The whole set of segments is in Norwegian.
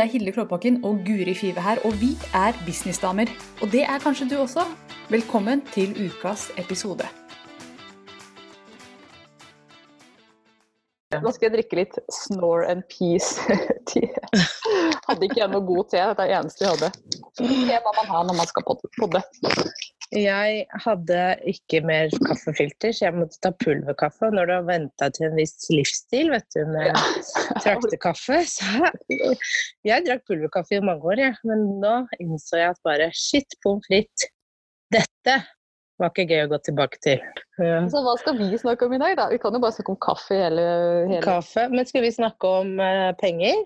Det er Hilde Klåbakken og Guri Five her, og vi er businessdamer. Og det er kanskje du også. Velkommen til ukas episode. Nå skal jeg drikke litt Snore and Peace. hadde ikke jeg noe god te, dette er det eneste jeg hadde. Så te må man ha når man skal podde. Jeg hadde ikke mer kaffefilter, så jeg måtte ta pulverkaffe. Når du har venta til en viss livsstil vet du, med ja. traktekaffe Så jeg drakk pulverkaffe i mange år, jeg. Men nå innså jeg at bare shit pommes frites, dette var ikke gøy å gå tilbake til. Ja. Så hva skal vi snakke om i dag, da? Vi kan jo bare snakke om kaffe hele, hele... Kaffe, Men skal vi snakke om uh, penger?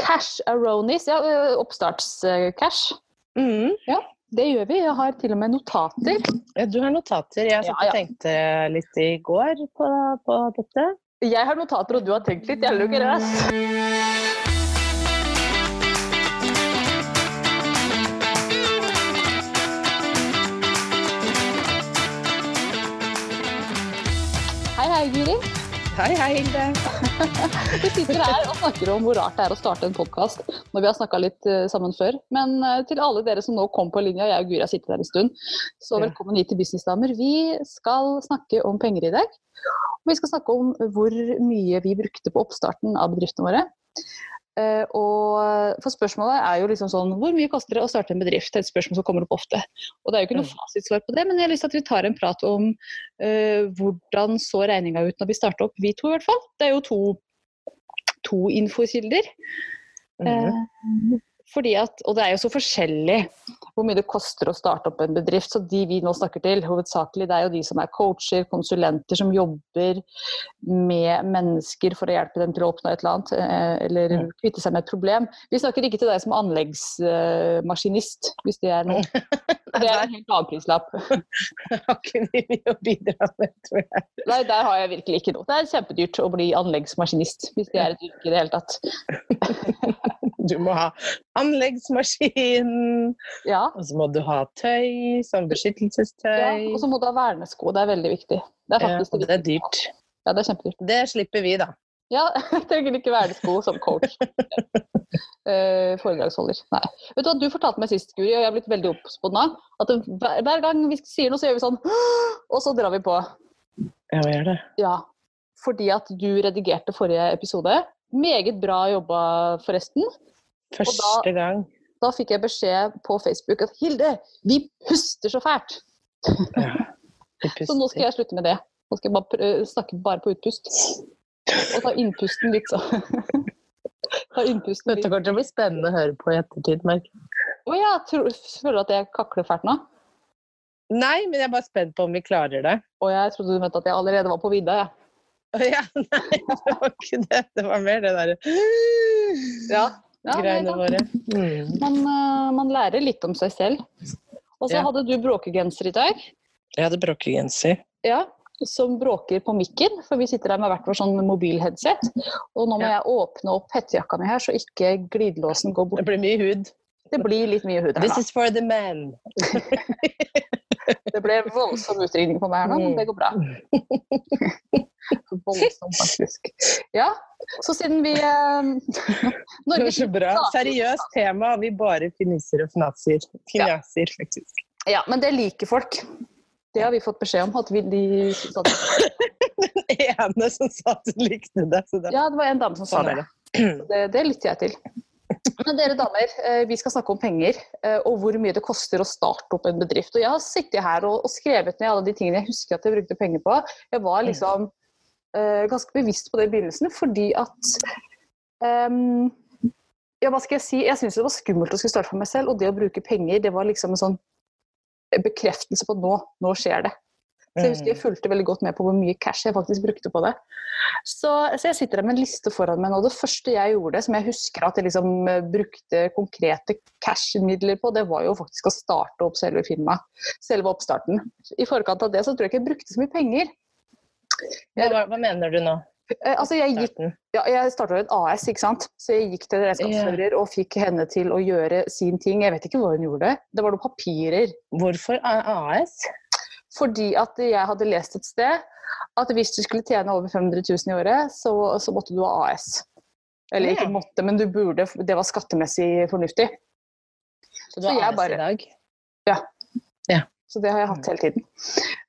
Cash aronis, ja. Oppstartscash. Uh, mm. Ja. Det gjør vi. Jeg har til og med notater. Ja, du har notater. Jeg satt ja, ja. og tenkte litt i går på, på, dette. Jeg har notater, og du har tenkt litt. Jeg lukker rass. Hei, Hei, hei, Hilde. Vi sitter her og snakker om hvor rart det er å starte en podkast når vi har snakka litt uh, sammen før. Men uh, til alle dere som nå kom på linja, jeg og Guri har sittet der en stund, så velkommen hit til Businessdamer. Vi skal snakke om penger i dag. Og vi skal snakke om hvor mye vi brukte på oppstarten av bedriftene våre. Uh, og for spørsmålet er jo liksom sånn Hvor mye koster det å starte en bedrift? Et spørsmål som kommer opp ofte. Og det er jo ikke noe mm. fasitsvar på det, men jeg har lyst til at vi tar en prat om uh, hvordan så regninga ut når vi starta opp, vi to i hvert fall. Det er jo to, to infokilder. Mm -hmm. uh, fordi at, og det er jo så forskjellig hvor mye det koster å starte opp en bedrift. Så de vi nå snakker til, hovedsakelig, det er jo de som er coacher, konsulenter, som jobber med mennesker for å hjelpe dem til å oppnå et eller annet, eh, eller mm. kvitte seg med et problem. Vi snakker ikke til deg som anleggsmaskinist, hvis det er noe. Det er en helt annen prislapp. Har ikke vi mye å bidra med, tror jeg. Nei, der har jeg virkelig ikke noe. Det er kjempedyrt å bli anleggsmaskinist, hvis det er et yrke i det hele tatt. Du må ha anleggsmaskin, ja. og så må du ha tøy, sånn beskyttelsestøy. Ja, og så må du ha vernesko, det er veldig viktig. Det er faktisk ja, det er dyrt. Ja, det er kjempedyrt. Det slipper vi, da. Ja, jeg trenger ikke vernesko som coach. Eh, foredragsholder. Nei. Vet Du hva, du fortalte meg sist, Guri, og jeg har blitt veldig obs på nå, at hver, hver, gang vi sier noe, så gjør vi sånn Og så drar vi på. Ja, vi gjør det. Ja, fordi at du redigerte forrige episode. Meget bra jobba, forresten. Første da, gang. Da fikk jeg beskjed på Facebook at Hilde, vi puster så fælt! Ja, så nå skal jeg slutte med det. Nå skal jeg bare snakke bare på utpust. Og ta innpusten litt, så. ta innpusten litt. Dette kommer til å bli spennende å høre på i ettertid, merker Å ja, tror, føler du at jeg kakler fælt nå? Nei, men jeg er bare spent på om vi klarer det. Og jeg trodde du mente at jeg allerede var på vidda, jeg. Ja. Ja, nei, det var ikke det. Det var mer det derre ja ja, greiene våre. Mm. Man, uh, man, lærer litt om seg selv. Og så ja. hadde du bråkegenser i dag. Jeg hadde bråkegenser. Ja, som bråker på mikken, for vi sitter der med hvert vårt sånn mobilheadset. Og nå må jeg åpne opp hettejakka mi her, så ikke glidelåsen går bort. Det blir mye hud. Det blir litt mye hud her, This is for the men. det ble voldsom utringning på meg her nå, men det går bra. Voldsomt, faktisk. Ja, så siden vi eh, Norge Så bra. Seriøst tema. Vi bare finisser og fnaser. Fnaser, ja. faktisk. Ja, men det liker folk. Det har vi fått beskjed om. at vi, de sånn. Den ene som sa at hun likte det. det. Ja, det var en dame som sa det. det. Det lytter jeg til. Men dere damer, eh, vi skal snakke om penger eh, og hvor mye det koster å starte opp en bedrift. Og jeg har sittet her og, skrevet ned alle de tingene jeg husker at jeg brukte penger på. Jeg var liksom uh, ganske bevisst på det i begynnelsen fordi at um, ja, hva skal jeg si? Jeg syntes det var skummelt å skulle starte for meg selv, og det å bruke penger, det var liksom en sånn bekreftelse på at nå, nå skjer det. Så jeg husker jeg fulgte veldig godt med på hvor mye cash jeg faktisk brukte på det. Så, så jeg sitter der med en liste foran meg nå. Det første jeg gjorde, som jeg husker at jeg liksom eh, brukte konkrete cash-midler på, det var jo faktisk å starte opp selve firmaet. Selve oppstarten. I forkant av det så tror jeg ikke jeg brukte så mye penger. Jeg, hva, hva, mener du nå? Eh, altså jeg gikk, ja, jeg starta et AS, ikke sant? så jeg gikk til regnskapsfører og fikk henne til å gjøre sin ting. Jeg vet ikke hva hun gjorde. Det var noen papirer. Hvorfor AS? Fordi at jeg hadde lest et sted at hvis du skulle tjene over 500 000 i året, så, så måtte du ha AS. Eller ikke måtte, men du burde. Det var skattemessig fornuftig. Så du Så har AS bare- i dag? Så det har jeg hatt hele tiden.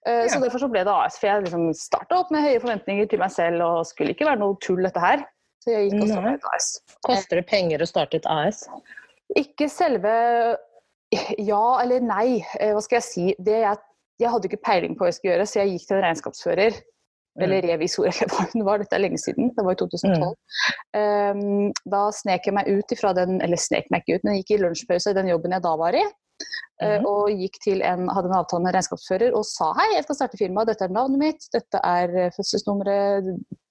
Eh, Så derfor så ble det AS. For jeg liksom starta opp med høye forventninger til meg selv og skulle ikke være noe tull, dette her. Så jeg gikk og med et AS. Koster det penger å starte et AS? Ikke selve ja eller nei. Eh, Hva skal jeg si. Det jeg, jeg hadde ikke peiling på hva jeg skulle gjøre, så jeg gikk til en regnskapsfører. Eller revisor, eller hva hun var. Dette er lenge siden. Det var i 2012. Um, da snek jeg meg ut ifra den Eller snek meg ikke ut, men jeg gikk i lunsjpause i den jobben jeg da var i. Mhm. Og gikk til en, hadde en avtale med regnskapsfører og sa hei, jeg skal starte firma, dette er navnet mitt, dette er eh, fødselsnummeret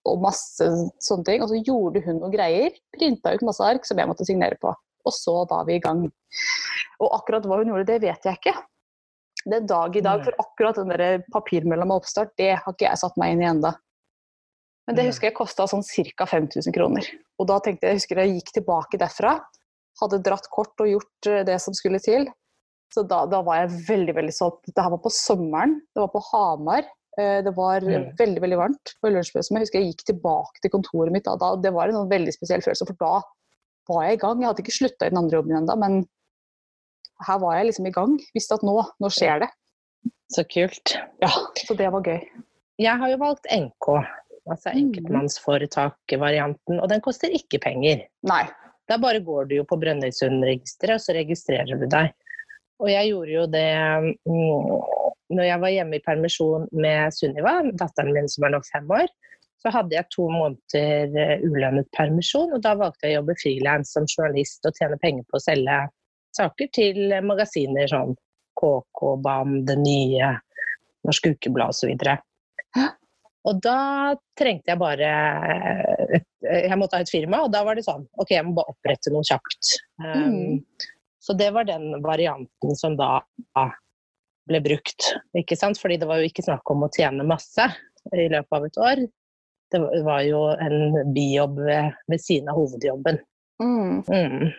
og masse sånne ting. Og så gjorde hun noen greier, printa ut masse ark som jeg måtte signere på. Og så var vi i gang. Og akkurat hva hun gjorde, det vet jeg ikke. Det er dag i dag, for akkurat den der papirmølla med oppstart, det har ikke jeg satt meg inn i enda. Men det husker jeg kosta sånn ca. 5000 kroner. Og da tenkte jeg, jeg husker jeg gikk tilbake derfra, hadde dratt kort og gjort eh, det som skulle til. Så da, da var jeg veldig veldig solgt. Dette var på sommeren, det var på Hamar. Eh, Det var Mm. veldig veldig varmt på lunsjpausen. Jeg husker jeg gikk tilbake til kontoret mitt da. da det var en sånn veldig spesiell følelse, for da var jeg i gang. Jeg hadde ikke slutta i den andre jobben ennå, men her var jeg liksom i gang. Visste at nå, nå skjer det. Så kult. Ja, Så det var gøy. Jeg har jo valgt NK, altså Mm. enkeltmannsforetak-varianten, og den koster ikke penger. Nei. Da bare går du jo på Brønnøysundregisteret, og så registrerer du deg. Og jeg gjorde jo det mm, når jeg var hjemme i permisjon med Sunniva, datteren min som er nå fem år. Så hadde jeg to måneder eh, ulønnet permisjon, og da valgte jeg å jobbe frilans som journalist og tjene penger på å selge saker til magasiner som KK, BAM, Det Nye, Norsk Ukeblad osv. Og da trengte jeg bare et, Jeg måtte ha et firma, og da var det sånn OK, jeg må bare opprette noe kjapt. Um, Mm. Så det var den varianten som da ble brukt. Ikke sant? Fordi det var jo ikke snakk om å tjene masse i løpet av et år. Det var jo en bijobb ved, ved siden av hovedjobben. Mm. Mm.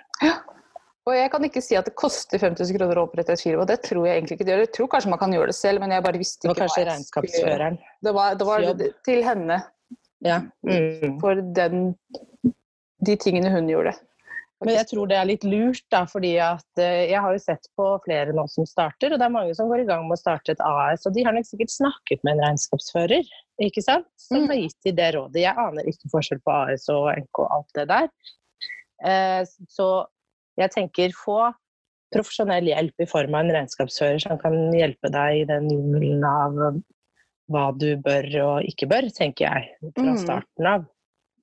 Og jeg kan ikke si at det koster 5000 kroner å opprette et firma. Det tror jeg egentlig ikke det gjør. Jeg tror kanskje man kan gjøre det selv, men jeg bare visste ikke hva jeg skulle gjøre. Det var, det var jobb. til henne, Ja. Mm. for den, de tingene hun gjorde. Men jeg tror det er litt lurt, da, fordi at eh, jeg har jo sett på flere nå som starter, og det er mange som går i gang med å starte et AS, og de har nok sikkert snakket med en regnskapsfører, ikke sant, som Mm. har gitt de det rådet. Jeg aner ikke forskjell på AS og NK og alt det der. Eh, så jeg tenker få profesjonell hjelp i form av en regnskapsfører som kan hjelpe deg i den jungelen av hva du bør og ikke bør, tenker jeg, fra Mm. starten av.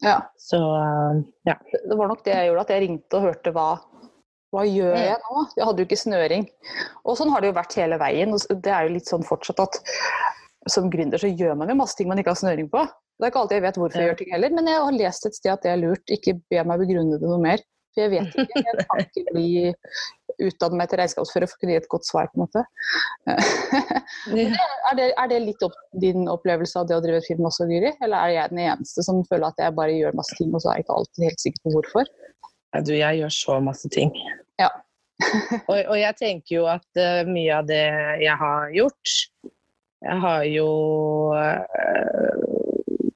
Ja. Så eh, ja. Det var nok det jeg gjorde, at jeg ringte og hørte hva hva gjør Mm. jeg nå? Jeg hadde jo ikke snøring. Og sånn har det jo vært hele veien. og Det er jo litt sånn fortsatt at som gründer så gjør man jo masse ting man ikke har snøring på. Det er ikke alltid jeg vet hvorfor jeg gjør ting heller, men jeg har lest et sted at det er lurt. Ikke be meg begrunne det noe mer. For jeg vet ikke. Jeg kan ikke bli utdannet meg til regnskapsfører for å kunne gi et godt svar, på en måte. er, det, er det litt opp, din opplevelse av det å drive et firma også, Guri? Eller er jeg den eneste som føler at jeg bare gjør masse ting, og så er jeg ikke alltid helt sikker på hvorfor? Ja, Du, jeg gjør så masse ting. Ja. og, og jeg tenker jo at uh, mye av det jeg har gjort Jeg har jo uh,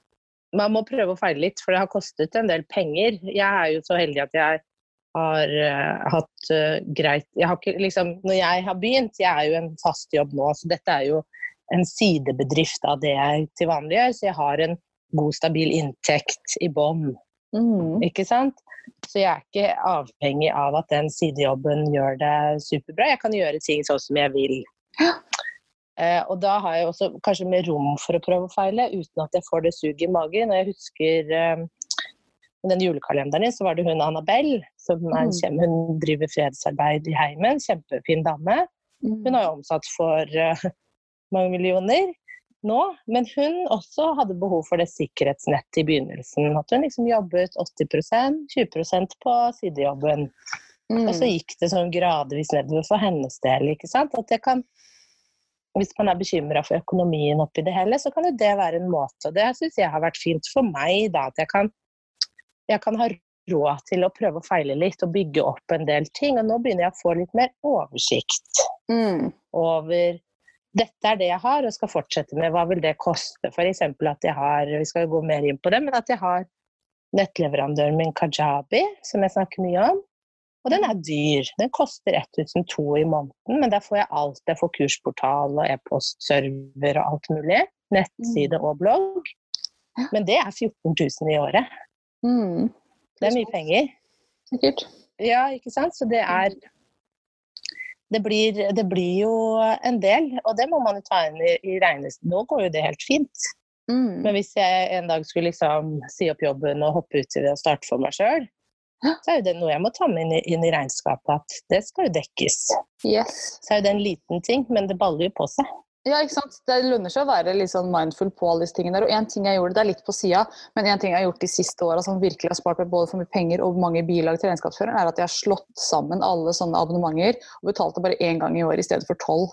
Man må prøve å feile litt, for det har kostet en del penger. Jeg er jo så heldig at jeg har uh, hatt uh, greit jeg har ikke, liksom, Når jeg har begynt Jeg er jo en fast jobb nå, så dette er jo en sidebedrift av det jeg til vanlig gjør. Så jeg har en god, stabil inntekt i bånn. Mm. Ikke sant? Så jeg er ikke avhengig av at den sidejobben gjør det superbra. Jeg kan gjøre ting sånn som jeg vil. Uh, og da har jeg også kanskje mer rom for å prøve å feile, uten at jeg får det suget i magen. Og jeg husker den julekalenderen din, så var det hun Annabelle, som er en Mm. kjem, hun driver fredsarbeid i heimen. Kjempefin dame. Hun har jo omsatt for uh, mange millioner nå, men hun også hadde behov for det sikkerhetsnettet i begynnelsen. At hun liksom jobbet 80% 20% på sidejobben. Mm. Og så gikk det sånn gradvis nedover for hennes del. ikke sant? At det kan, hvis man er bekymra for økonomien oppi det hele, så kan jo det være en måte. Og det syns jeg har vært fint for meg, da. At jeg kan, jeg kan ha råd til å prøve å feile litt og bygge opp en del ting. Og nå begynner jeg å få litt mer oversikt Mm. over dette er det jeg har og skal fortsette med, hva vil det koste? F.eks. at jeg har, vi skal gå mer inn på det, men at jeg har nettleverandøren min Kajabi, som jeg snakker mye om. Og den er dyr. Den koster 1002 i måneden, men der får jeg alt. Jeg får kursportal og e-postserver og alt mulig. Nettside og blogg. Men det er 14 000 i året. Mm. Det er mye penger. Sikkert. Ja, ikke sant? Så det er det blir, det blir jo en del, og det må man jo ta inn i, i regnestykket. Nå går jo det helt fint. Mm. Men hvis jeg en dag skulle liksom si opp jobben og hoppe ut i det og starte for meg sjøl, så er jo det noe jeg må ta med inn i, inn i regnskapet, at det skal jo dekkes. Yes. Så er jo det en liten ting, men det baller jo på seg. Ja, ikke sant. Det lønner seg å være litt sånn mindful på alle disse tingene der. Og en ting jeg gjorde, det er litt på sida, men en ting jeg har gjort de siste åra som virkelig har spart meg både for mye penger og mange bilag til regnskapsføreren, er at jeg har slått sammen alle sånne abonnementer og betalte bare én gang i år i stedet for tolv.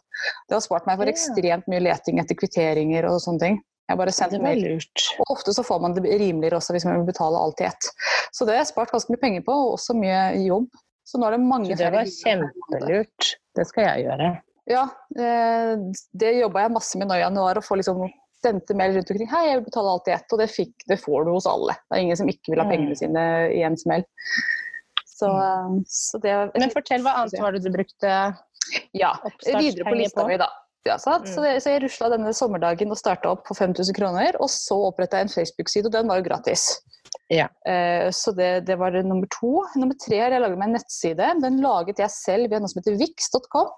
Det har spart meg for ekstremt mye leting etter kvitteringer og sånne ting. Jeg bare sendt mail. lurt. Og ofte så får man det rimeligere også hvis man vil betale alt i ett. Så det har jeg spart ganske mye penger på, og også mye jobb. Så nå er det mange Så det var kjempelurt. Det skal jeg gjøre. Ja, eh, det jobba jeg masse med nå i januar. Å få liksom sendte mail rundt omkring. Hei, jeg vil betale alt i ett. Og det, fikk, det får du hos alle. Det er ingen som ikke vil ha Mm. pengene sine i en smell. Så, eh, så det Men fortell, hva annet var det du brukte Ja, videre på lista på? mi, da. Ja. Så, Mm. så jeg rusla denne sommerdagen og starta opp for 5000 kroner. Og så oppretta jeg en Facebook-side, og den var jo gratis. Ja. Eh, så det, det var nummer to. Nummer tre har jeg laget meg en nettside. Den laget jeg selv via noe som heter vix.com.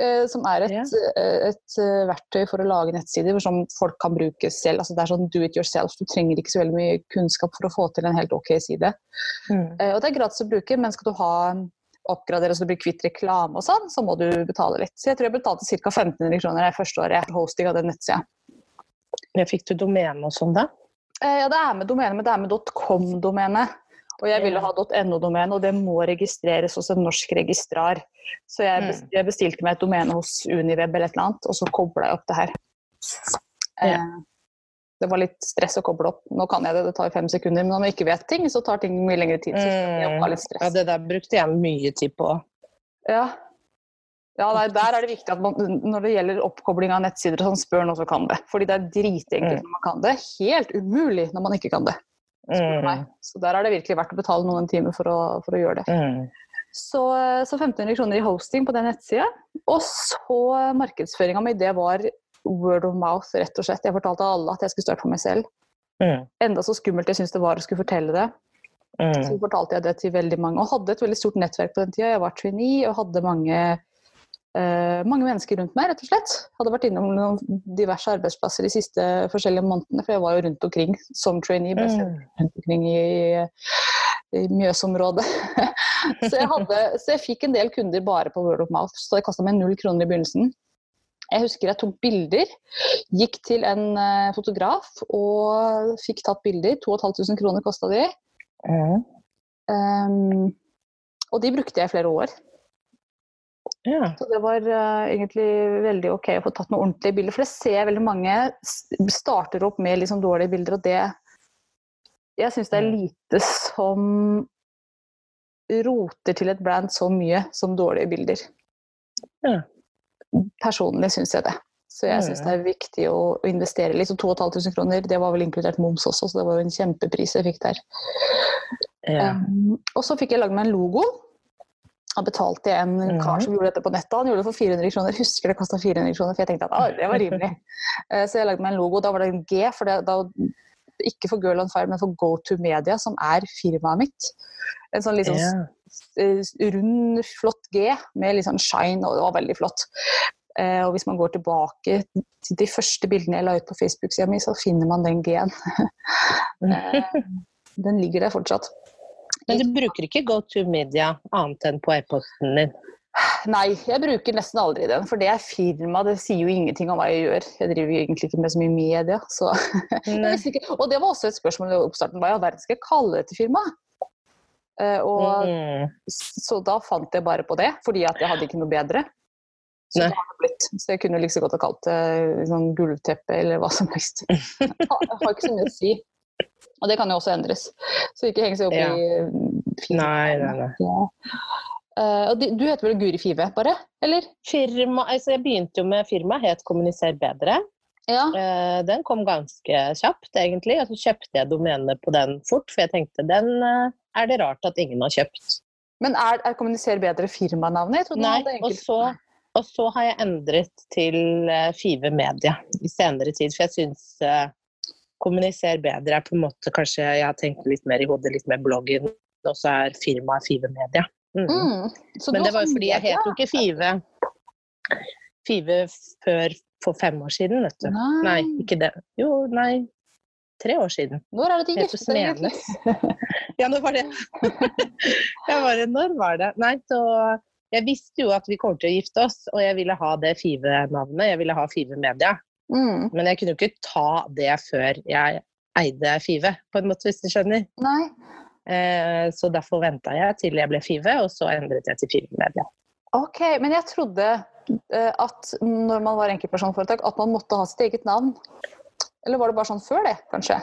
Eh, som er et, Ja. eh, et verktøy for å lage nettsider som folk kan bruke selv. Altså det er sånn do it yourself. Du trenger ikke så veldig mye kunnskap for å få til en helt ok side. Mm. Og det er gratis å bruke, men skal du ha oppgradere så du blir kvitt reklame og sånn, så må du betale litt. Så jeg tror jeg betalte ca. 1500 kroner det første året jeg hosting av den nettsida. Fikk du domene og sånn, da? Eh, ja, det er med domene, men det er med .com-domene. Og jeg ville ha .no-domene, og det må registreres hos en norsk registrar. Så jeg, Mm. bes- jeg bestilte meg et domene hos Uniweb eller et eller annet, og så kobla jeg opp det her. Ja. det var litt stress å koble opp. Nå kan jeg det, det tar fem sekunder. Men når man ikke vet ting, så tar ting mye lengre tid. Så det litt litt Ja, det der brukte jeg mye tid på. Ja. Ja, nei, Der er det viktig at man, når det gjelder oppkobling av nettsider, sånn, spør noen som kan det. Fordi det er dritenkelt Mm. når man kan det. Helt umulig når man ikke kan det. Mm. Så der er det virkelig verdt å betale noen timer for å, for å gjøre det. Mm. Så, så 1500 kroner i hosting på den nettsida. Og så markedsføringa mi, det var word of mouth, rett og slett. Jeg fortalte alle at jeg skulle starte for meg selv. Mm. Enda så skummelt jeg syntes det var å skulle fortelle det. Så fortalte jeg det til veldig mange, og hadde et veldig stort nettverk på den tida. Jeg var trainee og hadde mange, mange mennesker rundt meg, rett og slett. Hadde vært innom noen diverse arbeidsplasser de siste forskjellige månedene, for jeg var jo rundt omkring som trainee. Mm. rundt omkring i, i Mjøsområdet. så, jeg hadde, så jeg fikk en del kunder bare på word of mouth, så det kasta meg null kroner i begynnelsen. Jeg husker jeg tok bilder, gikk til en eh, fotograf og fikk tatt bilder. 2500 kroner kosta de. Mm. Um, og de brukte jeg i flere år. Ja. Så det var uh, egentlig veldig ok å få tatt noen ordentlige bilder. For det ser veldig mange starter opp med liksom dårlige bilder, og det Jeg syns det er lite som roter til et brand så mye som dårlige bilder. Ja. Personlig syns jeg det. Så jeg syns det er viktig å investere litt. Og 2500 kroner, det var vel inkludert moms også, så det var jo en kjempepris jeg fikk der. Ja. Um, og så fikk jeg lagd meg en logo. Da betalte jeg en Mhm. kar som gjorde dette på nettet. Han gjorde det for 400 kroner. Husker det kosta 400 kroner, for jeg tenkte at det var rimelig. Eh, så jeg lagde meg en logo. Da var det en G, for det, da, ikke for Girl on Fire, men for Go to Media, som er firmaet mitt. En sånn liksom yeah. Eh, rund, flott G med litt sånn shine, og det var veldig flott. Eh, og hvis man går tilbake til de første bildene jeg la ut på Facebook-sida mi, så finner man den G-en. Eh, den ligger der fortsatt. Men du bruker ikke Go to Media annet enn på e-posten din? Nei, jeg bruker nesten aldri den, for det er firma. Det sier jo ingenting om hva jeg gjør. Jeg driver jo egentlig ikke med så mye media. Så. Og det var også et spørsmål i oppstarten. Hva i all verden skal jeg kalle dette firmaet? Eh, og, Mm. Så da fant jeg bare på det, fordi at jeg hadde ikke noe bedre. Så, det har det blitt. så jeg kunne like så godt ha kalt det sånn gulvteppe eller hva som helst. Jeg har ikke så mye å si. Og det kan jo også endres. Så ikke heng seg opp Ja. i firma. Nei, nei, nei. Ja. Uh, og de, du heter vel Guri Five, bare? Eller? Firma, altså jeg begynte jo med firma, het Kommuniser bedre. Ja. Uh, Den kom ganske kjapt, egentlig. Og så kjøpte jeg domenet på den fort, for jeg tenkte den uh, er det rart at ingen har kjøpt. Men er, er kommuniser bedre firmanavnet? Nei, og så, og så har jeg endret til Five Media i senere tid, for jeg syns uh, kommuniser bedre er på en måte kanskje Jeg har tenkt litt mer i hodet, litt mer bloggen, og så er firmaet Five Media. Mm. Mm. Så Men det var jo fordi jeg het jo ikke Five Five før for fem år siden, vet du. Nei. Nei, ikke det. Jo, nei. Tre år siden. Når er det de gifter seg? Ja, når var det? jeg bare, når var det? Nei, så jeg visste jo at vi kom til å gifte oss, og jeg ville ha det Five-navnet. Jeg ville ha Five Media. Mm. Men jeg kunne jo ikke ta det før jeg eide Five, på en måte, hvis du skjønner. Nei. Eh, så derfor venta jeg til jeg ble Five, og så endret jeg til Five Media. Ok, men jeg trodde eh, at når man var enkeltpersonforetak, at man måtte ha sitt eget navn. Eller var det bare sånn før det, kanskje?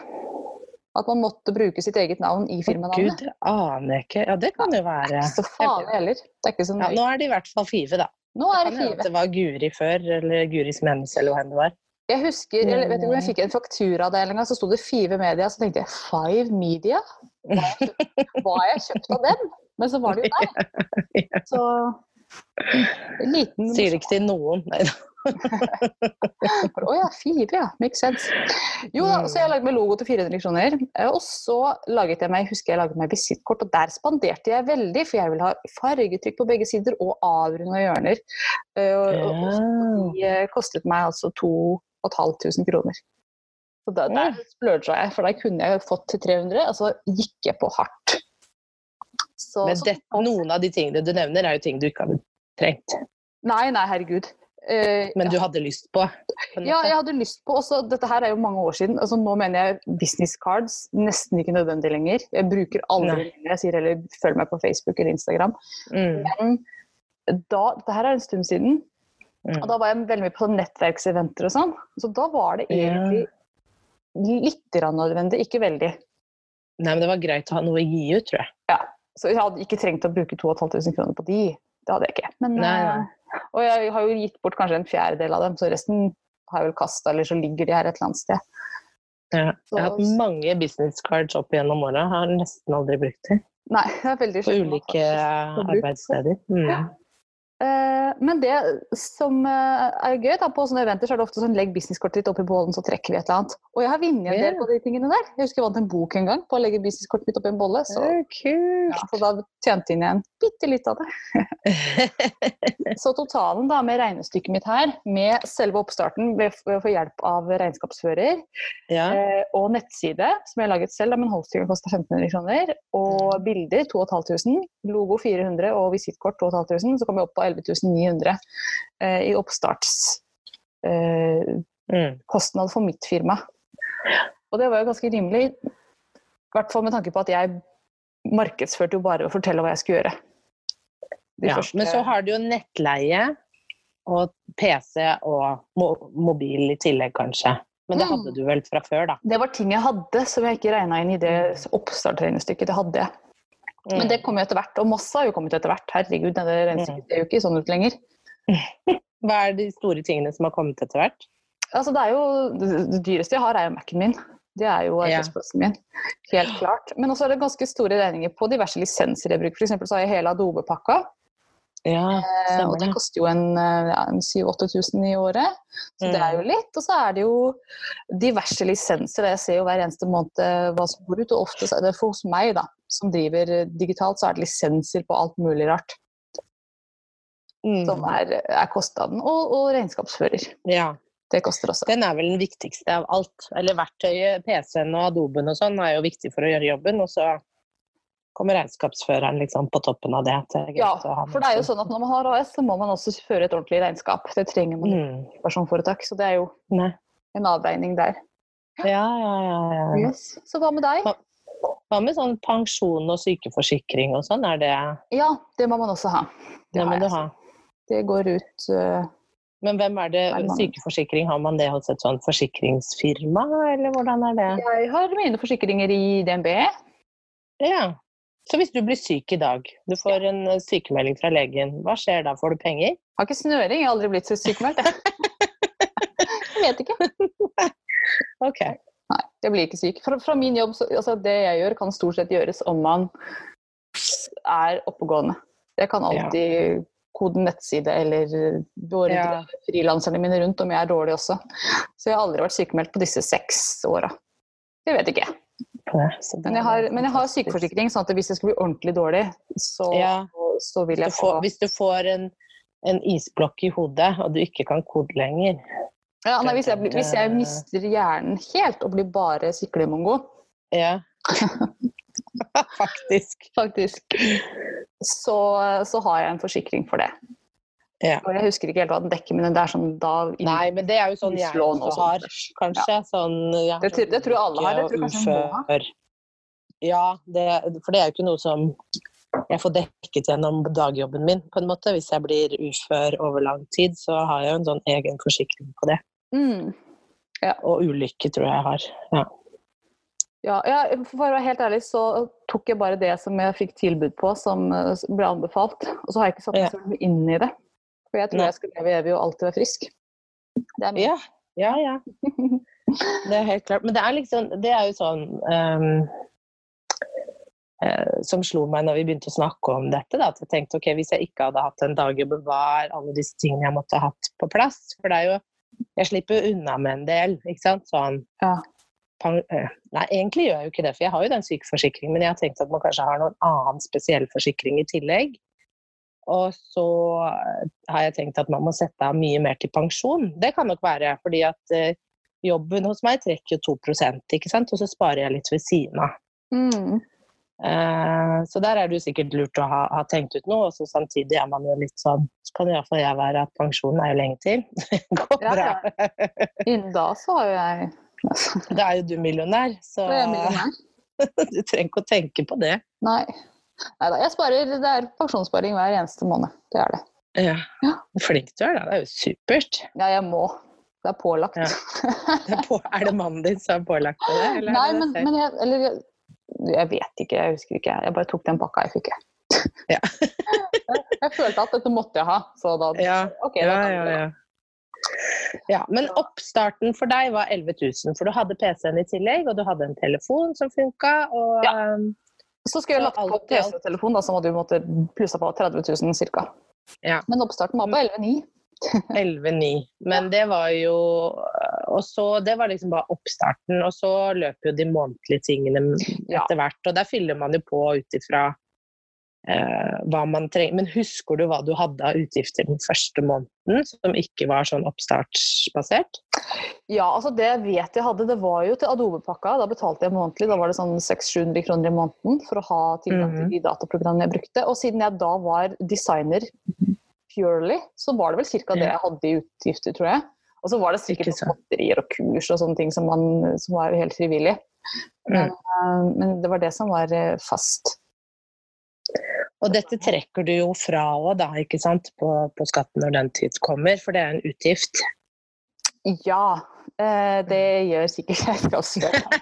At man måtte bruke sitt eget navn i firmanavnet? Gud, aner jeg ikke. Ja, det kan jo være. Ikke så farlig heller. Det er ikke så Ja, nå er det i hvert fall Five, da. Nå er det Five. det var Guri før, eller Guri Smenes, eller hva enn det var. Jeg husker, jeg vet ikke om jeg fikk en faktura av det, gang, så sto det Five Media, så tenkte jeg Five Media? Hva har jeg kjøpt- av dem? Men så var det jo deg. Så liten Sier det ikke til noen. Nei da. Å ja, fire, ja. Makes sense. Jo da, så jeg lagde meg logo til 400 kroner. eh, Og så laget jeg meg, husker jeg laget meg visittkort, og der spanderte jeg veldig, for jeg ville ha fargetrykk på begge sider og avrunda hjørner. Eh, Og, og, og de eh, kostet meg altså 2500 kroner. Så da, der splurga jeg, for da kunne jeg fått til 300, og så gikk jeg på hardt. Så, Men det, noen av de tingene du nevner, er jo ting du ikke hadde trengt. Nei, nei, herregud. Uh, Men du hadde lyst på. på Ja, jeg hadde lyst på også, Dette her er jo mange år siden. altså Nå mener jeg business cards nesten ikke nødvendig lenger. Jeg bruker aldri lenger. Jeg sier heller følg meg på Facebook eller Instagram. Mm. Men da, dette her er en stund siden. Og da var jeg veldig mye på nettverkseventer og sånn. Så da var det egentlig litt nødvendig, ikke veldig. Nei, men det var greit å ha noe å gi ut, tror jeg. Ja. Så jeg hadde ikke trengt å bruke 2500 kroner på de. Det hadde jeg ikke. Men, Nei, nei. eh, Og jeg har jo gitt bort kanskje en fjerdedel av dem, så resten har jeg vel kasta, eller så ligger de her et eller annet sted. Ja. Jeg har hatt mange business cards opp gjennom åra. Har nesten aldri brukt dem. Nei, det er veldig På ulike arbeidssteder. Mm. Ja. Eh, men det som eh, er gøy da, på sånne eventer, så er det ofte sånn legg businesskortet ditt opp i bollen, så trekker vi et eller annet. Og jeg har vunnet en del på de tingene der. Jeg husker jeg vant en bok en gang på å legge businesskortet mitt opp i en bolle. Så, ja, så da tjente jeg inn igjen bitte litt av det. Så totalen da med regnestykket mitt her, med selve oppstarten ved å få hjelp av regnskapsfører, ja. eh, og nettside, som jeg har laget selv, da, men hostingen koster 1500 kroner, og bilder 2500, logo 400 og visittkort 2500, så kom jeg opp på 11900 eh, i oppstartskostnad eh, Mm. for mitt firma. Og det var jo ganske rimelig, i hvert fall med tanke på at jeg markedsførte jo bare å fortelle hva jeg skulle gjøre. De ja. første- Men så har du jo nettleie og PC og mo mobil i tillegg, kanskje. Men det Mm. hadde du vel fra før, da? Det var ting jeg hadde som jeg ikke regna inn i det oppstartregnestykket. Det hadde jeg. Mm. Men det kommer jo etter hvert, og masse har jo kommet etter hvert. Herregud, denne regnestykket ser jo ikke sånn ut lenger. Hva er de store tingene som har kommet etter hvert? Altså, det jo, det dyreste jeg har, er jo Mac-en min. Det er jo Ja. arbeidsplassen min. Helt klart. Men også er det ganske store regninger på diverse lisenser jeg bruker. Eksempel så har jeg hele Adobe-pakka. Ja, eh, Og det koster jo en, eh, ja, en 7000-8000 i året. Så det Mm. er jo litt. Og så er det jo diverse lisenser. Jeg ser jo hver eneste måned eh, hva som går ut. Og ofte så er det for hos meg, da, som driver eh, digitalt, så er det lisenser på alt mulig rart. Mm. Som er, er kostnaden. Og, og regnskapsfører. Ja. Det koster også. Den er vel den viktigste av alt. Eller verktøyet, PC-en og Adoben og sånn er jo viktig for å gjøre jobben. Og så kommer regnskapsføreren liksom på toppen av det. det Ja, for det er jo sånn at når man har AS, så må man også føre et ordentlig regnskap. Det trenger man mm. personforetak, så det er jo Nei. en avregning der. Ja, ja, ja. ja. Yes. Så hva med deg? Hva- med sånn pensjon og sykeforsikring og sånn? Er det Ja, det må man også ha. Det det må jeg. du ha. Det går ut uh, Men hvem er det? Sykeforsikring, har man det hos et sånn forsikringsfirma, eller hvordan er det? Jeg har mine forsikringer i DNB. Ja. Så hvis du blir syk i dag, du får en eh, sykemelding fra legen, hva skjer da? Får du penger? Jeg Har ikke snøring, jeg har aldri blitt så sykemeldt. jeg. Jeg vet ikke. Ok. Jeg blir ikke syk. Fra, fra min jobb, så, altså det jeg gjør, kan stort sett gjøres om man er oppegående. Jeg kan alltid kode nettside eller beordre Ja. frilanserne mine rundt om jeg er dårlig også. Så jeg har aldri vært sykemeldt på disse seks åra. Det vet ikke. det Men jeg har, men jeg har sykeforsikring, sånn at hvis jeg skulle bli ordentlig dårlig, så, Ja. så vil jeg få hvis du får en, en isblokk i hodet, og du ikke kan kode lenger ja, nei, hvis, jeg, hvis jeg mister hjernen helt og blir bare syklemongo, Ja. Faktisk. faktisk, så, så har jeg en forsikring for det. Ja. Og jeg husker ikke helt hva den dekker, men det er sånn da Nei, men det er jo sånn hjernen også har, kanskje. Sånn, jeg Det tror- det tror jeg alle har. Det tror kanskje noen jeg må ha. ufør. Ja, det, for det er jo ikke noe som jeg får dekket gjennom dagjobben min, på en måte. Hvis jeg blir ufør over lang tid, så har jeg jo en sånn egen forsikring på det. Mm. Og ulykke tror jeg jeg har. Ja. Ja, ja, for å være helt ærlig så tok jeg bare det som jeg fikk tilbud på, som eh, ble anbefalt. Og så har jeg ikke satt meg Ja. så inn i det. For jeg tror Nei. jeg skal leve evig og alltid være frisk. Det er. Ja, ja, ja. Det er helt klart. Men det er liksom Det er jo sånn um, uh, Som slo meg når vi begynte å snakke om dette. Da, at jeg tenkte ok, hvis jeg ikke hadde hatt en dag å bevare alle disse tingene jeg måtte ha hatt på plass? For det er jo Jeg slipper unna med en del, ikke sant. Sånn Ja. Nei, egentlig gjør jeg jo ikke det, for jeg har jo den sykeforsikringen, men jeg har tenkt at man kanskje har noen annen spesiell forsikring i tillegg. Og så har jeg tenkt at man må sette av mye mer til pensjon. Det kan nok være, fordi at jobben hos meg trekker jo 2 ikke sant? og så sparer jeg litt ved siden av. Mm. Eh, så der er det jo sikkert lurt å ha, ha tenkt ut noe, og så samtidig er man jo litt sånn Så kan iallfall jeg være at pensjonen er jo lenge til. Det går Ja, bra. Innen da så har jo jeg Da er jo du millionær, så millionær. du trenger ikke å tenke på det. Nei. Neida, jeg sparer, det er pensjonssparing hver eneste måned. Det er det. Ja. Ja. Flink du er, da. Det er jo supert. Ja, jeg må. Det er pålagt. Ja. Det er, på, er det mannen din som har pålagt det? eller er Nei, det men, men jeg, eller, jeg- vet ikke, jeg husker ikke. Jeg bare tok den pakka jeg fikk. Ja. jeg, følte at dette måtte jeg ha, så da Ja, ok, da ja, ja, ja. ja, men oppstarten for deg var 11 000, for du hadde PC-en i tillegg, og du hadde en telefon som funka, og Ja. um, Så skulle jeg lagt på PC og telefon, da, så måtte du måtte plusse på 30 000 ca. Ja. Men oppstarten var på 11,9. 11,9. Men det var jo Og så Det var liksom bare oppstarten, og så løper jo de månedlige tingene etter hvert. Og der fyller man jo på ut ifra eh, hva man trenger. Men husker du hva du hadde av utgifter den første måneden, som ikke var sånn oppstartsbasert? Ja, altså det jeg vet jeg hadde, det var jo til Adobe-pakka. Da betalte jeg månedlig. Da var det sånn 600-700 kroner i måneden for å ha tilgang til Mhm. de dataprogrammene jeg brukte. Og siden jeg da var designer purely, så var det vel ca. det jeg hadde i utgifter, tror jeg. Og så var det sikkert godterier og kurs og sånne ting som, man, som var helt frivillig. Men, mm. men det var det som var eh, fast. Og dette trekker du jo fra òg, da, ikke sant, på, på skatten når den tid kommer, for det er en utgift. Ja, eh, det gjør sikkert regnskapsføreren.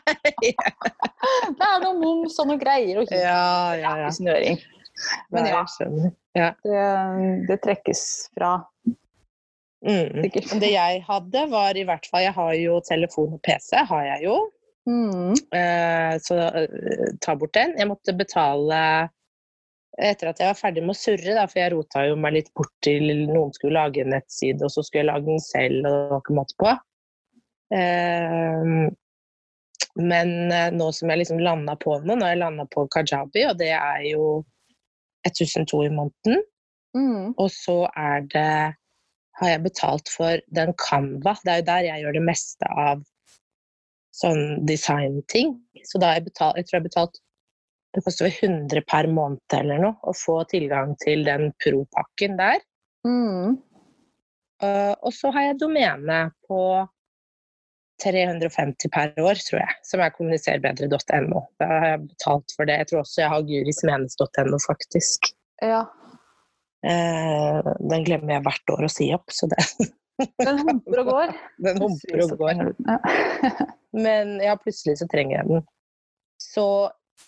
det er noe moms og noe greier og hit Ja, ja, ja. snøring. Men. Ja. det, det trekkes fra. Mm. Det jeg hadde, var i hvert fall Jeg har jo telefon og PC, har jeg jo. Mm. Eh, så eh, ta bort den. Jeg måtte betale etter at jeg var ferdig med å surre, da, for jeg rota jo meg litt bort til noen skulle lage en nettside, og så skulle jeg lage den selv, og det var ikke måte på. Eh, men eh, nå som jeg liksom landa på noe, nå har jeg landa på Kajabi, og det er jo 1002 i måneden. Mm. Og så er det har jeg betalt for den Canva. Det er jo der jeg gjør det meste av sånn designting. Så da har jeg betalt Jeg tror jeg har betalt Det koster vel 100 per måned eller noe å få tilgang til den pro-pakken der. Mm. Uh, og så har jeg domene på 350 per år, tror jeg, som er kommuniserbedre.no. Da har jeg betalt for det. Jeg tror også jeg har gurismenes.no, faktisk. Ja. Eh, den glemmer jeg hvert år å si opp, så det, Den humper og går. den humper og går. Men ja, plutselig så trenger jeg den. Så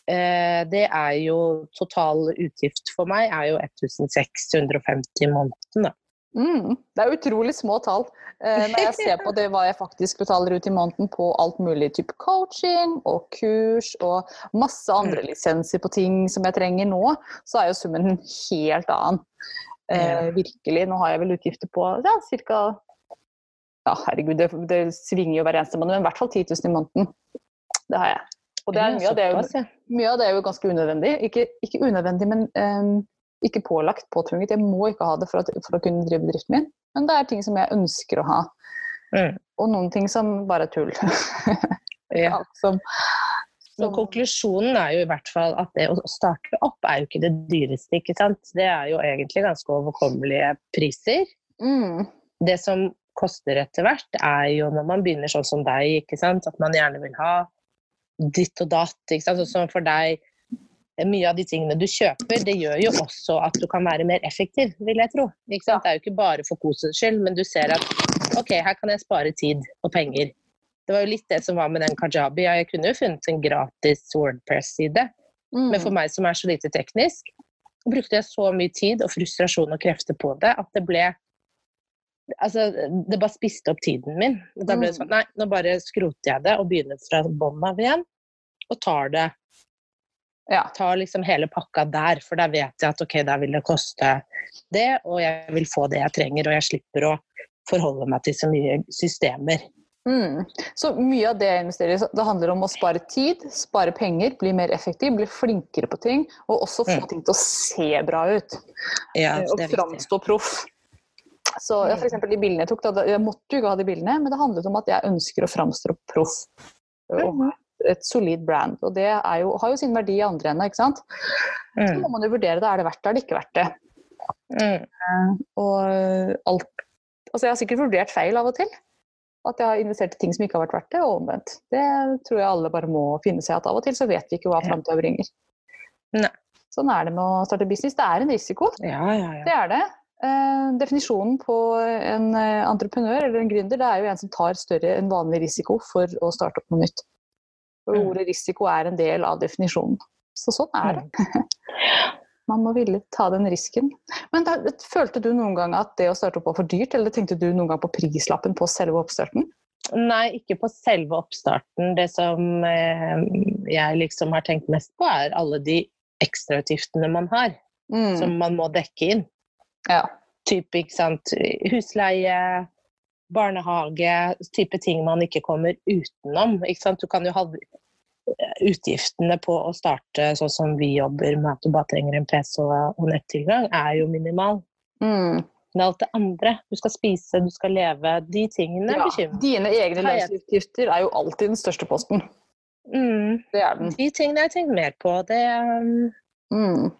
eh, det er jo Total utgift for meg er jo 1650 i måneden, da. Mm, det er utrolig små tall. Eh, når jeg ser på det hva jeg faktisk betaler ut i måneden på alt mulig type coaching og kurs og masse andre Mm. lisenser på ting som jeg trenger nå, så er jo summen en helt annen. Eh, virkelig. Nå har jeg vel utgifter på ja, ca. Ja, herregud, det, det svinger jo hver eneste måned, men i hvert fall 10 000 i måneden. Det har jeg. Og det er, mye, av det er jo, mye av det er jo ganske unødvendig. Ikke, ikke unødvendig, men ehm, ikke pålagt, påtvunget. Jeg må ikke ha det for, at, for å kunne drive bedriften min. Men det er ting som jeg ønsker å ha. Mm. Og noen ting som bare er tull. Ja. Som, som, konklusjonen er jo i hvert fall at det å starte opp er jo ikke det dyreste, ikke sant. Det er jo egentlig ganske overkommelige priser. mm, Det som koster etter hvert, er jo når man begynner sånn som deg, ikke sant. At man gjerne vil ha ditt og datt, ikke sant. Sånn som for deg, mye av de tingene du kjøper, det gjør jo også at du kan være mer effektiv, vil jeg tro. Det er jo ikke bare for kosens skyld, men du ser at ok, her kan jeg spare tid og penger. Det var jo litt det som var med den kajabi. Ja, jeg kunne jo funnet en gratis Wordpress-side, mm, men for meg som er så lite teknisk, brukte jeg så mye tid og frustrasjon og krefter på det at det ble Altså, det bare spiste opp tiden min. Da ble det sånn Nei, nå bare skroter jeg det og begynner fra bånn av igjen. Og tar det ja. ta liksom hele pakka der, for da vet jeg at ok, da vil det koste det, og jeg vil få det jeg trenger, og jeg slipper å forholde meg til så mye systemer. Mm. Så mye av det jeg investerer i, det handler om å spare tid, spare penger, bli mer effektiv, bli flinkere på ting, og også få Mm. ting til å se bra ut. Ja, Eh, og framstå proff. Så ja, for eksempel de bildene jeg tok, da, jeg måtte jo ikke ha de bildene, men det handlet om at jeg ønsker å framstå proff. Og Mhm. Et solid brand. Og det er jo, har jo sin verdi i andre enden, ikke sant. Så Mm. må man jo vurdere det. Er det verdt det, er det ikke verdt det? Mm. Og alt Altså, jeg har sikkert vurdert feil av og til. At jeg har investert i ting som ikke har vært verdt det, og omvendt. Det tror jeg alle bare må finne seg at av og til så vet vi ikke hva framtida bringer. Nei. Sånn er det med å starte business. Det er en risiko. Ja, ja, ja. Det er det. Eh, definisjonen på en eh, entreprenør eller en gründer, det er jo en som tar større enn vanlig risiko for å starte opp noe nytt. Og Mm. ordet risiko er en del av definisjonen. Så sånn er det. Mm. Man må ville ta den risken. Men da, følte du noen gang at det å starte opp var for dyrt, eller tenkte du noen gang på prislappen på selve oppstarten? Nei, ikke på selve oppstarten. Det som eh, jeg liksom har tenkt mest på, er alle de ekstrautgiftene man har, Mm. som man må dekke inn. Ja. Typ, ikke sant, husleie, barnehage, type ting man ikke kommer utenom. Ikke sant? Du kan jo ha utgiftene på å starte sånn som vi jobber med at du bare trenger en PC og, og nettilgang, er jo minimal. Mm. Men alt det andre, du skal spise, du skal leve, de tingene ja. bekymret. Dine egne lønnsutgifter er jo alltid den største posten. Mm, Det er den. de tingene har jeg tenkt mer på. Det, um, Mm.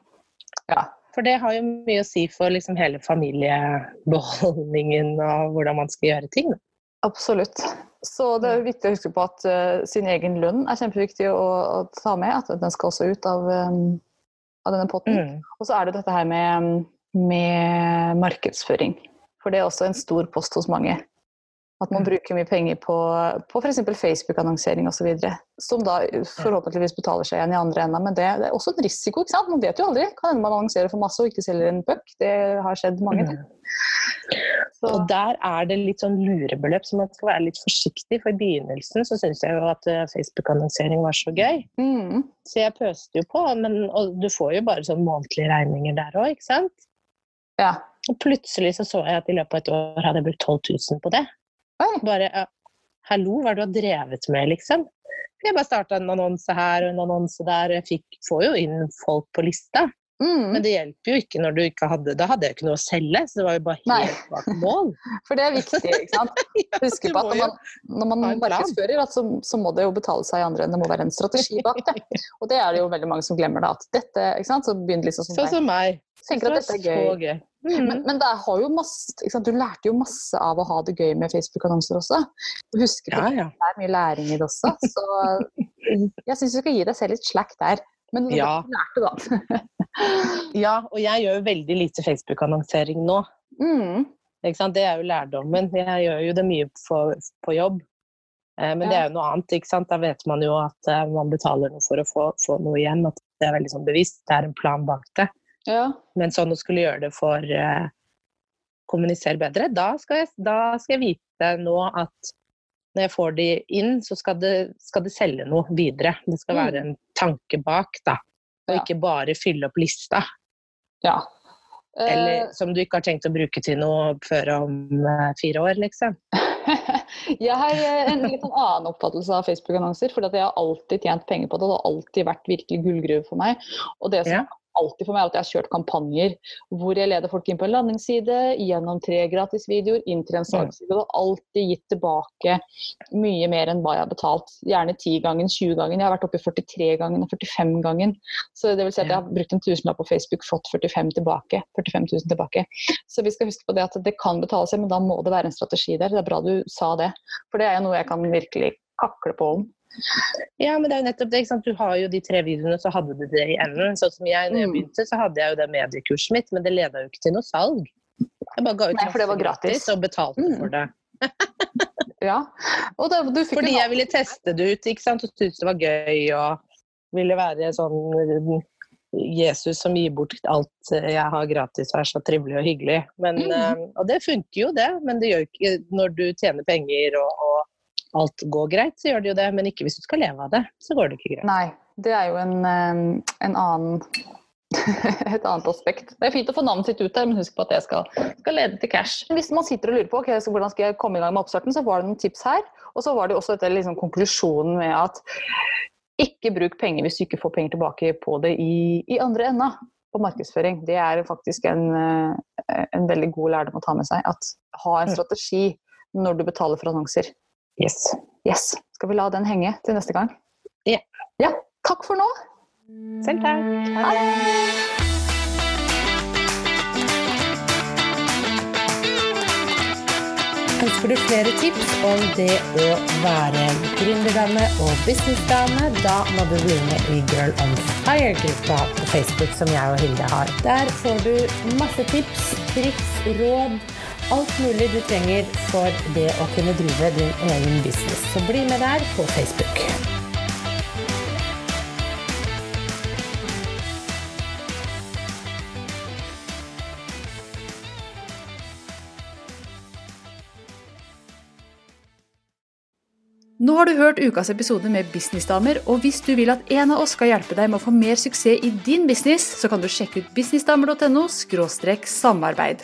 Ja. For det har jo mye å si for liksom hele familiebeholdningen og hvordan man skal gjøre ting. Absolutt. Så det er viktig å huske på at uh, sin egen lønn er kjempeviktig å, å ta med. At den skal også ut av, um, av denne potten. Mm. Og så er det dette her med, med markedsføring. For det er også en stor post hos mange. At man Mm. bruker mye penger på, på f.eks. Facebook-annonsering osv. Som da forhåpentligvis betaler seg igjen i andre enden. Men det, det er også en risiko. ikke sant? Man vet jo aldri. Kan hende man annonserer for masse og ikke selger en puck. Det har skjedd mange. Mm. det. Så, Og der er det litt sånn lurebeløp, så man skal være litt forsiktig. For i begynnelsen så syntes jeg jo at eh, Facebook-annonsering var så gøy. mm, Så jeg pøste jo på, men, og du får jo bare sånn månedlige regninger der òg, ikke sant? ja. Og plutselig så, så jeg at i løpet av et år hadde jeg brukt 12 000 på det. Oi. Bare ja, Hallo, hva er det du har drevet med, liksom? Jeg bare starta en annonse her og en annonse der, jeg fikk, får jo inn folk på lista. Mm. Men det hjelper jo ikke når du ikke hadde Da hadde jeg ikke noe å selge, så det var jo bare Nei. helt bak mål. For det er viktig. ikke sant? Husk på at når man, når man markedsfører, så, så må det jo betale seg i andre enden. Det må være en strategi bak det. Og det er det jo veldig mange som glemmer. da, at dette, ikke sant? Så begynner liksom sånn Sånn som meg. Tenker at dette er gøy. Mm. Men, men det har jo masse, du lærte jo masse av å ha det gøy med Facebook-annonser også. Du husker på ja, ja. det er mye læring i det også. Så jeg syns du skal gi deg selv litt slack der. Men Ja. lærte, da. ja, og jeg gjør jo veldig lite Facebook-annonsering nå. Mm. Det er jo lærdommen. Jeg gjør jo det mye for, på jobb. Eh, men det er jo noe annet. ikke sant? Da vet man jo at eh, man betaler noe for å få, få noe igjen. At det er veldig sånn bevisst. Det er en plan bak det. Ja. Men sånn å skulle gjøre det for eh, kommunisere bedre. Da skal, jeg, da skal jeg vite nå at når jeg får de inn, så skal det, skal det selge noe videre. Det skal være en tanke bak, da. Og Ja. ikke bare fylle opp lista. Ja. Eh, Eller som du ikke har tenkt å bruke til noe før om eh, fire år, liksom. jeg har eh, en litt sånn annen oppfattelse av Facebook-annonser. For jeg har alltid tjent penger på det. Det har alltid vært virkelig gullgruve for meg. Og det som Ja. Alltid for meg at jeg har kjørt kampanjer hvor jeg leder folk inn på en landingsside, gjennom tre gratisvideoer, inn til en salgsside. Og alltid gitt tilbake mye mer enn hva jeg har betalt. Gjerne 10 gangen, 20 gangen. Jeg har vært oppe i 43 gangen og 45 gangen. Så det vil si at jeg har brukt en tusenlapp på Facebook, fått 45 tilbake. 45 000 tilbake. Så vi skal huske på det at det kan betale seg, men da må det være en strategi der. Det er bra du sa det. For det er jo noe jeg kan virkelig kakle på om. Ja, men det er jo nettopp det. ikke sant? Du har jo de tre videoene, så hadde du det i enden. Sånn som jeg, når jeg Mm. begynte, så hadde jeg jo det mediekurset mitt, men det leda jo ikke til noe salg. Jeg bare ga ut Nei, for det var gratis. gratis. og betalte Mm. for det. Ja. Og da, Fordi jeg ville teste det ut, ikke sant, og syntes det var gøy og ville være sånn Jesus som gir bort alt jeg har gratis og er så trivelig og hyggelig. Men, mm. eh, og det funker jo, det. Men det gjør ikke når du tjener penger og, og alt går greit, så gjør det jo det. Men ikke hvis du skal leve av det, så går det ikke greit. Nei, det er jo en, en annen et annet aspekt. Det er fint å få navnet sitt ut der, men husk på at det skal, skal lede til cash. Hvis man sitter og lurer på okay, hvordan skal jeg komme i gang med oppstarten, så var det noen tips her. Og så var det også dette liksom, konklusjonen med at ikke bruk penger hvis du ikke får penger tilbake på det i, i andre enda på markedsføring. Det er faktisk en, eh, en veldig god lærdom å ta med seg. At ha en Mm. strategi når du betaler for annonser. Yes. Yes. Skal vi la den henge til neste gang? Ja. ja. Takk for nå. Selv takk. Ønsker du flere tips om det å være gründerdame og businessdame, da må du bli med i Girl on Fire-gruppa på Facebook som jeg og Hilde har. Der får du masse tips, triks, råd, alt mulig du trenger for det å kunne drive din egen business. Så bli med der på Facebook. Nå har du hørt ukas episode med Businessdamer, og hvis du vil at en av oss skal hjelpe deg med å få mer suksess i din business, så kan du sjekke ut businessdamer.no samarbeid.